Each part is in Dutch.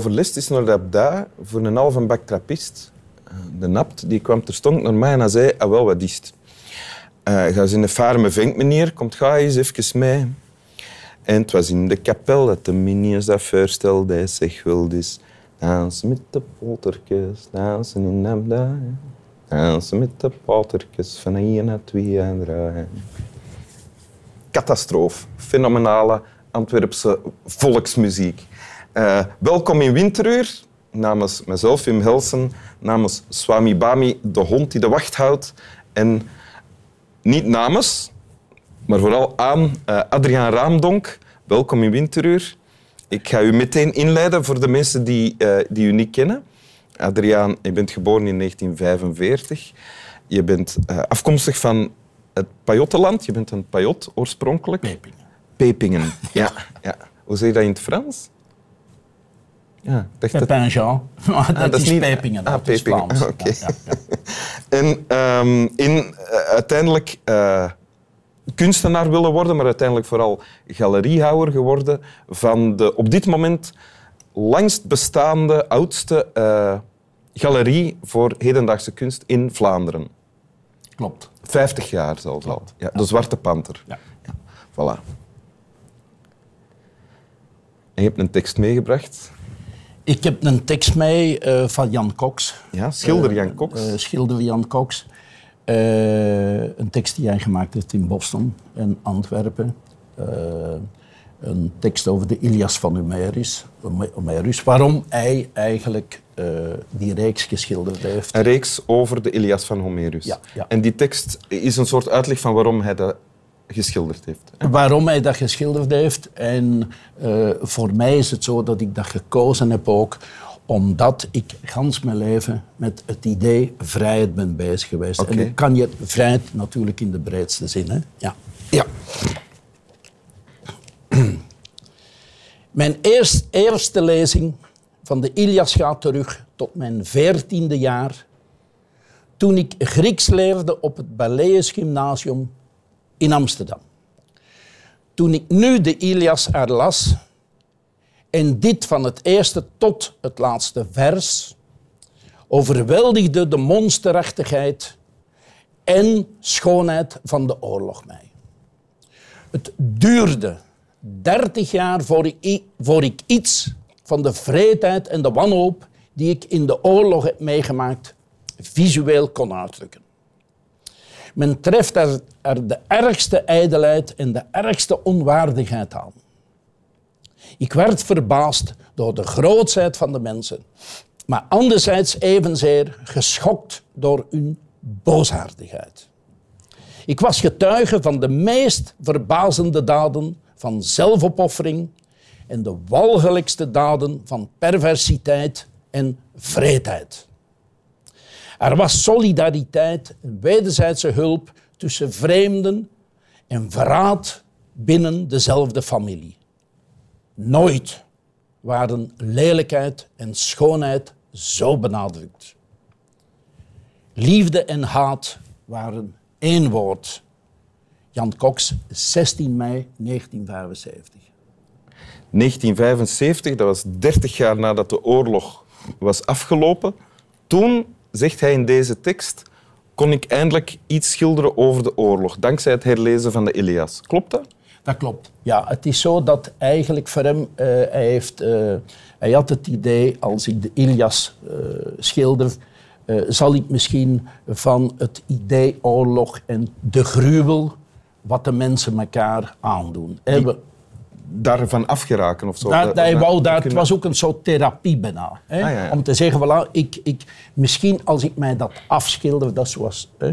ging over les is naar de abda voor een halve bak trappist. Eh, De napt die kwam terstond naar mij en zei, ah wel, wat is het? Eh, ga eens in de farme vindt meneer, komt ga eens even mee. En het was in de kapel dat de minions dat voorstelde. Hij zegt wel dus, dansen met de polterkes, dansen in abda. Dansen met de polterkes, van hier naar twee en drie. Catastrofe. Fenomenale Antwerpse volksmuziek. Eh, welkom in Winteruur, namens mezelf, Wim Helsen, namens Swami Bami, de hond die de wacht houdt. En niet namens, maar vooral aan eh, Adriaan Raamdonk. Welkom in Winteruur. Ik ga u meteen inleiden voor de mensen die, eh, die u niet kennen. Adriaan, je bent geboren in 1945. Je bent afkomstig van het Pajottenland. Je bent een Pajot oorspronkelijk. Pepingen. Pepingen. Ja. ja. Hoe zeg je dat in het Frans? Ja, dacht dat... Pepin Jean. Maar dat, dat is is niet- Pepingen. Ah, Dat is. Vlaams. Ah, oké. Ja, ja. En ehm, in, eh, uiteindelijk eh, kunstenaar willen worden, maar uiteindelijk vooral galeriehouder geworden van de op dit moment langst bestaande, oudste eh, galerie voor hedendaagse kunst in Vlaanderen. Klopt. 50 jaar zelfs al. Ja, de Zwarte Panter. Ja. Ja, voilà. En je hebt een tekst meegebracht. Ik heb een tekst mee eh, van Jan Cox. Ja, schilder Jan Cox. Eh, schilder Jan Cox. Eh, een tekst die hij gemaakt heeft in Boston en Antwerpen. Eh, een tekst over de Ilias van Homerus. Homerus. Waarom hij eigenlijk eh, die reeks geschilderd heeft. Een reeks over de Ilias van Homerus. Ja, ja. En die tekst is een soort uitleg van waarom hij dat geschilderd heeft. Waarom hij dat geschilderd heeft. En eh, voor mij is het zo dat ik dat gekozen heb ook omdat ik gans mijn leven met het idee vrijheid ben bezig geweest. En dan kan je vrijheid natuurlijk in de breedste zin. Hè? Ja. Ja. Mijn eerst, eerste lezing van de Ilias gaat terug tot mijn veertiende jaar. Toen ik Grieks leerde op het Balleus Gymnasium in Amsterdam. Toen ik nu de Ilias herlas en dit van het eerste tot het laatste vers, overweldigde de monsterachtigheid en schoonheid van de oorlog mij. Het duurde 30 jaar voor ik, voor ik iets van de vreedheid en de wanhoop die ik in de oorlog heb meegemaakt, visueel kon uitdrukken. Men treft er, de ergste ijdelheid en de ergste onwaardigheid aan. Ik werd verbaasd door de grootheid van de mensen, maar anderzijds evenzeer geschokt door hun boosaardigheid. Ik was getuige van de meest verbazende daden van zelfopoffering en de walgelijkste daden van perversiteit en vreedheid. Er was solidariteit en wederzijdse hulp tussen vreemden en verraad binnen dezelfde familie. Nooit waren lelijkheid en schoonheid zo benadrukt. Liefde en haat waren één woord. Jan Cox, 16 mei 1975. 1975, dat was 30 jaar nadat de oorlog was afgelopen. Toen, zegt hij in deze tekst, kon ik eindelijk iets schilderen over de oorlog, dankzij het herlezen van de Ilias. Klopt dat? Dat klopt. Ja, het is zo dat eigenlijk voor hem, eh, hij, heeft, eh, hij had het idee, als ik de Ilias eh, schilder, zal ik misschien van het idee oorlog en de gruwel, wat de mensen elkaar aandoen. We- Daarvan afgeraken of zo? Dat, Dat- hij dat- wou daar, het was ook een soort therapie bijna. Hè? Ah, ja, ja. Om te zeggen, voilà, ik, ik, misschien als ik mij dat afschilder, dat zoals, hè,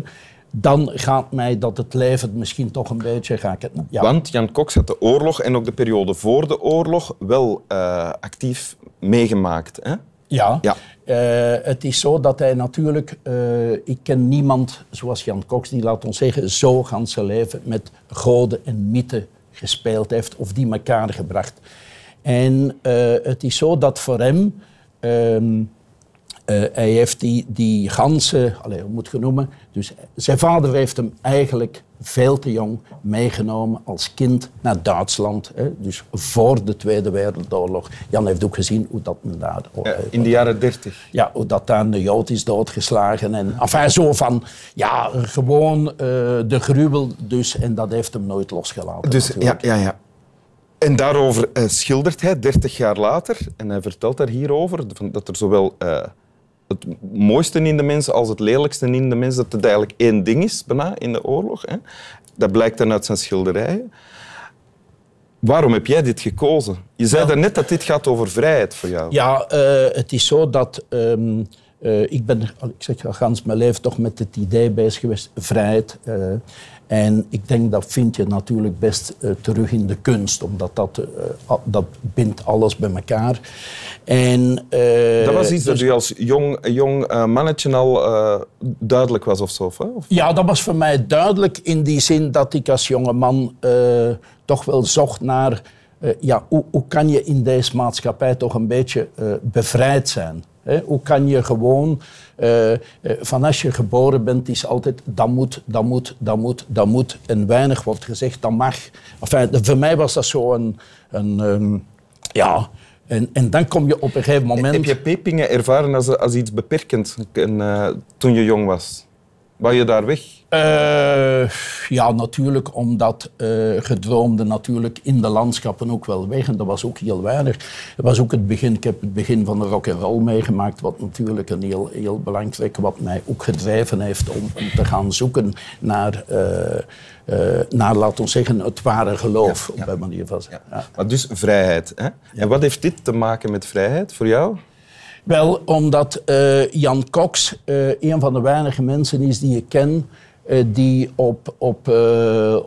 dan gaat mij dat het leven misschien toch een beetje... Ga ik het, ja. Want Jan Cox had de oorlog en ook de periode voor de oorlog wel eh, actief meegemaakt. Hè? Ja, Ja. Eh, het is zo dat hij natuurlijk... eh, ik ken niemand zoals Jan Cox, die, laat ons zeggen, zo gaan zijn leven met goden en mythen gespeeld heeft of die elkaar gebracht. En eh, het is zo dat voor hem... ehm, eh, hij heeft die, die ganse, allez, hoe moet je noemen? Dus zijn vader heeft hem eigenlijk veel te jong meegenomen als kind naar Duitsland. Hè? Dus voor de Tweede Wereldoorlog. Jan heeft ook gezien hoe dat men daar... Ja, in de jaren dertig. Ja, hoe dat daar de Jood is doodgeslagen. En, enfin, zo van, ja, gewoon uh, de gruwel dus. En dat heeft hem nooit losgelaten. Dus, ja, ja, ja. En daarover uh, schildert hij 30 jaar later. En hij vertelt daar hierover dat er zowel... Uh, het mooiste in de mensen als het lelijkste in de mensen, dat het eigenlijk één ding is bijna in de oorlog. Hè. Dat blijkt dan uit zijn schilderijen. Waarom heb jij dit gekozen? Je zei daarnet dat dit gaat over vrijheid voor jou. Ja, uh, het is zo dat... Um, uh, ik ben, ik zeg al gans mijn leven toch met het idee bezig geweest, vrijheid. Uh, en ik denk dat vind je natuurlijk best uh, terug in de kunst, omdat dat, uh, dat bindt alles bij elkaar. En, uh, dat was iets dus, dat u als jong, jong mannetje al duidelijk was of zo? Of? Ja, dat was voor mij duidelijk in die zin dat ik als jonge man toch wel zocht naar... ja, hoe, hoe, kan je in deze maatschappij toch een beetje bevrijd zijn? Hoe kan je gewoon, uh, van als je geboren bent, is altijd dat moet, dat moet, dat moet, dat moet. En weinig wordt gezegd, dat mag. Enfin, voor mij was dat zo een, een um, ja... En, en, dan kom je op een gegeven moment... Heb je pepingen ervaren als, als iets beperkend uh, toen je jong was? Wou je daar weg? Uh, ja, natuurlijk, omdat uh, gedroomde natuurlijk in de landschappen ook wel weg. En dat was ook heel weinig. Het was ook het begin, ik heb het begin van de rock and roll meegemaakt, wat natuurlijk een heel, heel belangrijk, wat mij ook gedreven heeft om, om te gaan zoeken naar, uh, naar, laten we zeggen, het ware geloof. Ja, ja. Op manier van ja. ja. Maar dus vrijheid. Hè? En wat heeft dit te maken met vrijheid voor jou? Wel, omdat uh, Jan Cox uh, een van de weinige mensen is die ik ken die op, op,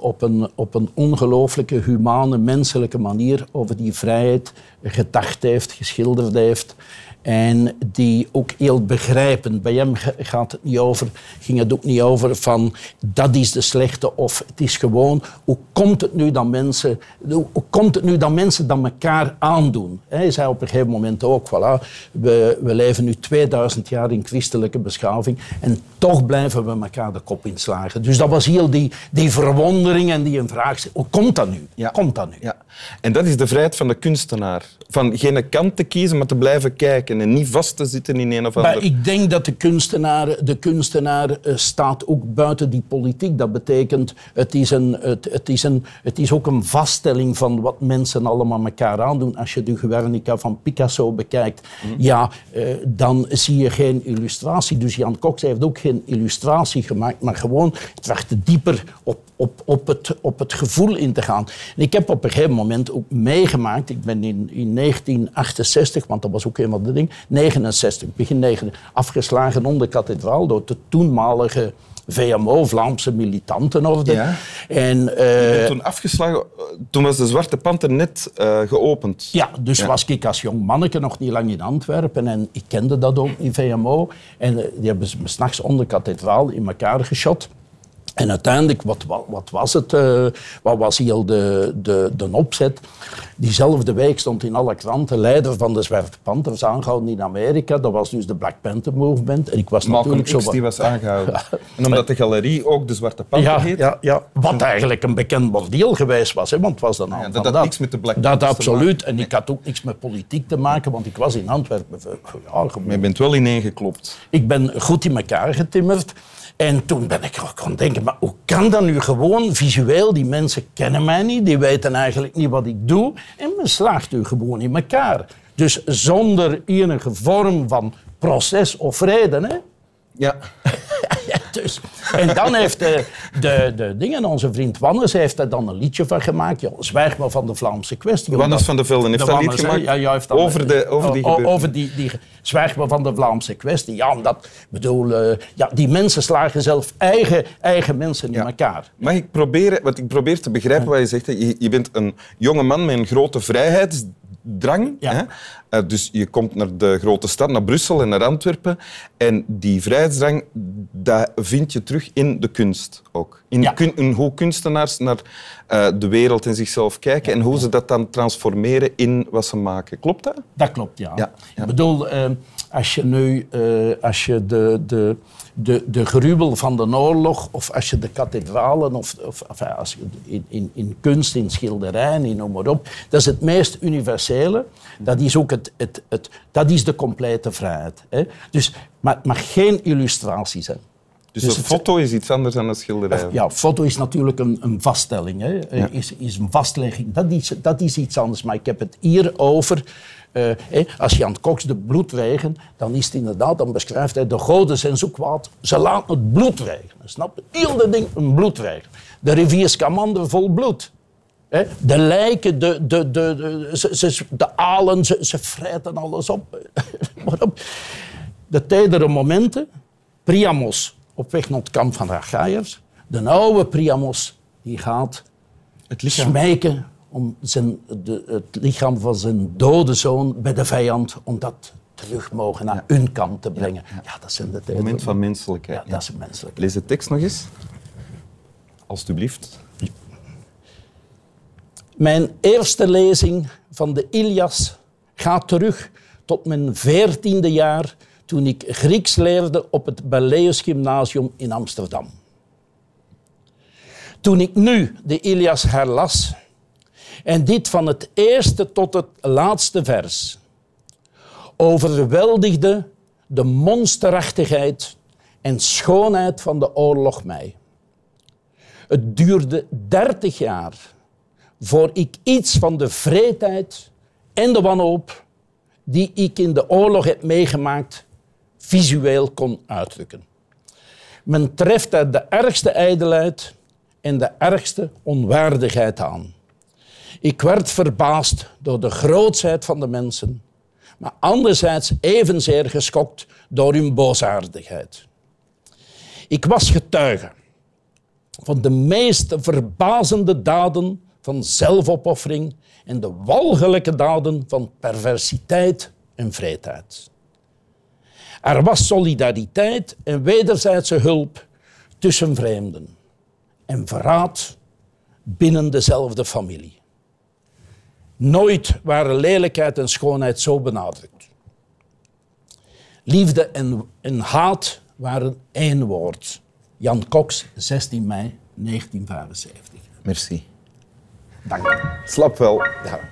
op een, op een ongelooflijke, humane, menselijke manier over die vrijheid gedacht heeft, geschilderd heeft. En die ook heel begrijpend. Bij hem gaat het niet over, ging het ook niet over van dat is de slechte of het is gewoon hoe komt het nu dat mensen, hoe komt het nu dat mensen dat elkaar aandoen? Hij zei op een gegeven moment ook, voilà, we, we leven nu 2000 jaar in christelijke beschaving en toch blijven we elkaar de kop Dus dat was heel die, die verwondering en die een vraag, hoe komt dat nu? Ja. Komt dat nu? Ja. En dat is de vrijheid van de kunstenaar. Van geen kant te kiezen, maar te blijven kijken en niet vast te zitten in een of ander... Maar ik denk dat de kunstenaar, de kunstenaar uh, staat ook buiten die politiek. Dat betekent, het is, een, het, het, is een, het is ook een vaststelling van wat mensen allemaal elkaar aandoen. Als je de Guernica van Picasso bekijkt, mm. ja, uh, dan zie je geen illustratie. Dus Jan Cox heeft ook geen illustratie gemaakt, maar gewoon het werd dieper op, op, op, het, op het gevoel in te gaan. En ik heb op een gegeven moment ook meegemaakt, ik ben in, in 1968, want dat was ook een van de dingen, 69, begin 9, afgeslagen onder kathedraal door de toenmalige VMO, Vlaamse militanten. Of de, ja. en, uh, toen afgeslagen, toen was de Zwarte Panter net uh, geopend. Ja, dus ja. was ik als jong manneke nog niet lang in Antwerpen en ik kende dat ook in VMO. En die hebben me s'nachts onder kathedraal in elkaar geschot. En uiteindelijk, wat, wat, wat was het? Uh, wat was heel de, de, de opzet? Diezelfde week stond in alle kranten leider van de Zwarte Panthers aangehouden in Amerika. Dat was dus de Black Panther Movement. En ik was Malcolm natuurlijk X, die was aangehouden. En omdat de galerie ook de Zwarte Panther ja, heet? Ja, ja, wat eigenlijk een bekend bordeel geweest was. Hè, want het was dan ja, dat had niks met de Black Panthers Dat absoluut. En ik had ook niks met politiek te maken, want ik was in Antwerpen. Ja, maar je bent wel ineengeklopt. Ik ben goed in elkaar getimmerd. En toen ben ik ook gaan denken, maar hoe kan dat nu gewoon visueel? Die mensen kennen mij niet, die weten eigenlijk niet wat ik doe. En men slaagt u gewoon in elkaar. Dus zonder enige vorm van proces of reden. Hè? Ja. Dus. En dan heeft de, de, de dingen, onze vriend Wannes heeft er dan een liedje van gemaakt. Ja, zwijg maar van de Vlaamse kwestie. Wannes van de Velden heeft dat lied gemaakt? Ja, ja, heeft dan, over, de, over die Over die, die zwijg maar van de Vlaamse kwestie. Ja, dat bedoel, uh, ja, die mensen slagen zelf eigen, eigen mensen in elkaar. Mag ik proberen, wat ik probeer te begrijpen wat je zegt. Je, je bent een jonge man met een grote vrijheid drang. Ja. Hè? Uh, dus je komt naar de grote stad, naar Brussel en naar Antwerpen. En die vrijheidsdrang, dat vind je terug in de kunst ook. In, Ja. kun, in hoe kunstenaars naar uh, de wereld en zichzelf kijken en hoe ze dat dan transformeren in wat ze maken. Klopt dat? Dat klopt, ja. Ik bedoel, uh, als je nu eh, als je de, de, de, de van de oorlog, of als je de kathedralen, of, of als je in, in, in kunst, in schilderijen, in noem maar op, dat is het meest universele. Dat is ook het, het, het, dat is de complete vrijheid. Hè. Dus, maar het mag geen illustraties zijn. Dus, Dus een foto is iets anders dan een schilderij. Ja, foto is natuurlijk een, een vaststelling, hè. Ja. Is, is een vastlegging. Dat is, dat is iets anders. Maar ik heb het hier over. eh, hè, als Jan Cox de bloed wegen, dan is het inderdaad, dan beschrijft hij de goden zijn zo kwaad, ze laten het bloed wegen. Snap je? Heel dat ding, een bloed wegen. De rivier Scamander vol bloed. De lijken, de, de, de, de, ze, ze- de alen, ze, ze vreten alles op. op. De tijdere momenten, Priamos op weg naar het kamp van Rachaiers. De oude Priamos die gaat Het smijken om zijn, de, het lichaam van zijn dode zoon bij de vijand, om dat terug mogen naar hun kant te brengen. Ja, dat zijn de tijden. moment van menselijkheid. Ja, dat is menselijk. Lees de tekst nog eens. Alsjeblieft. Mijn eerste lezing van de Ilias gaat terug tot mijn veertiende jaar toen ik Grieks leerde op het Balleus Gymnasium in Amsterdam. Toen ik nu de Ilias herlas en dit van het eerste tot het laatste vers overweldigde de monsterachtigheid en schoonheid van de oorlog mij. Het duurde dertig jaar voor ik iets van de vreedheid en de wanhoop die ik in de oorlog heb meegemaakt, visueel kon uitdrukken. Men treft er de ergste ijdelheid en de ergste onwaardigheid aan. Ik werd verbaasd door de grootsheid van de mensen, maar anderzijds evenzeer geschokt door hun boosaardigheid. Ik was getuige van de meest verbazende daden van zelfopoffering en de walgelijke daden van perversiteit en vreedheid. Er was solidariteit en wederzijdse hulp tussen vreemden en verraad binnen dezelfde familie. Nooit waren lelijkheid en schoonheid zo benadrukt. Liefde en, en haat waren één woord. Jan Cox, 16 mei 1975. Merci. Dank. Slap wel. Ja.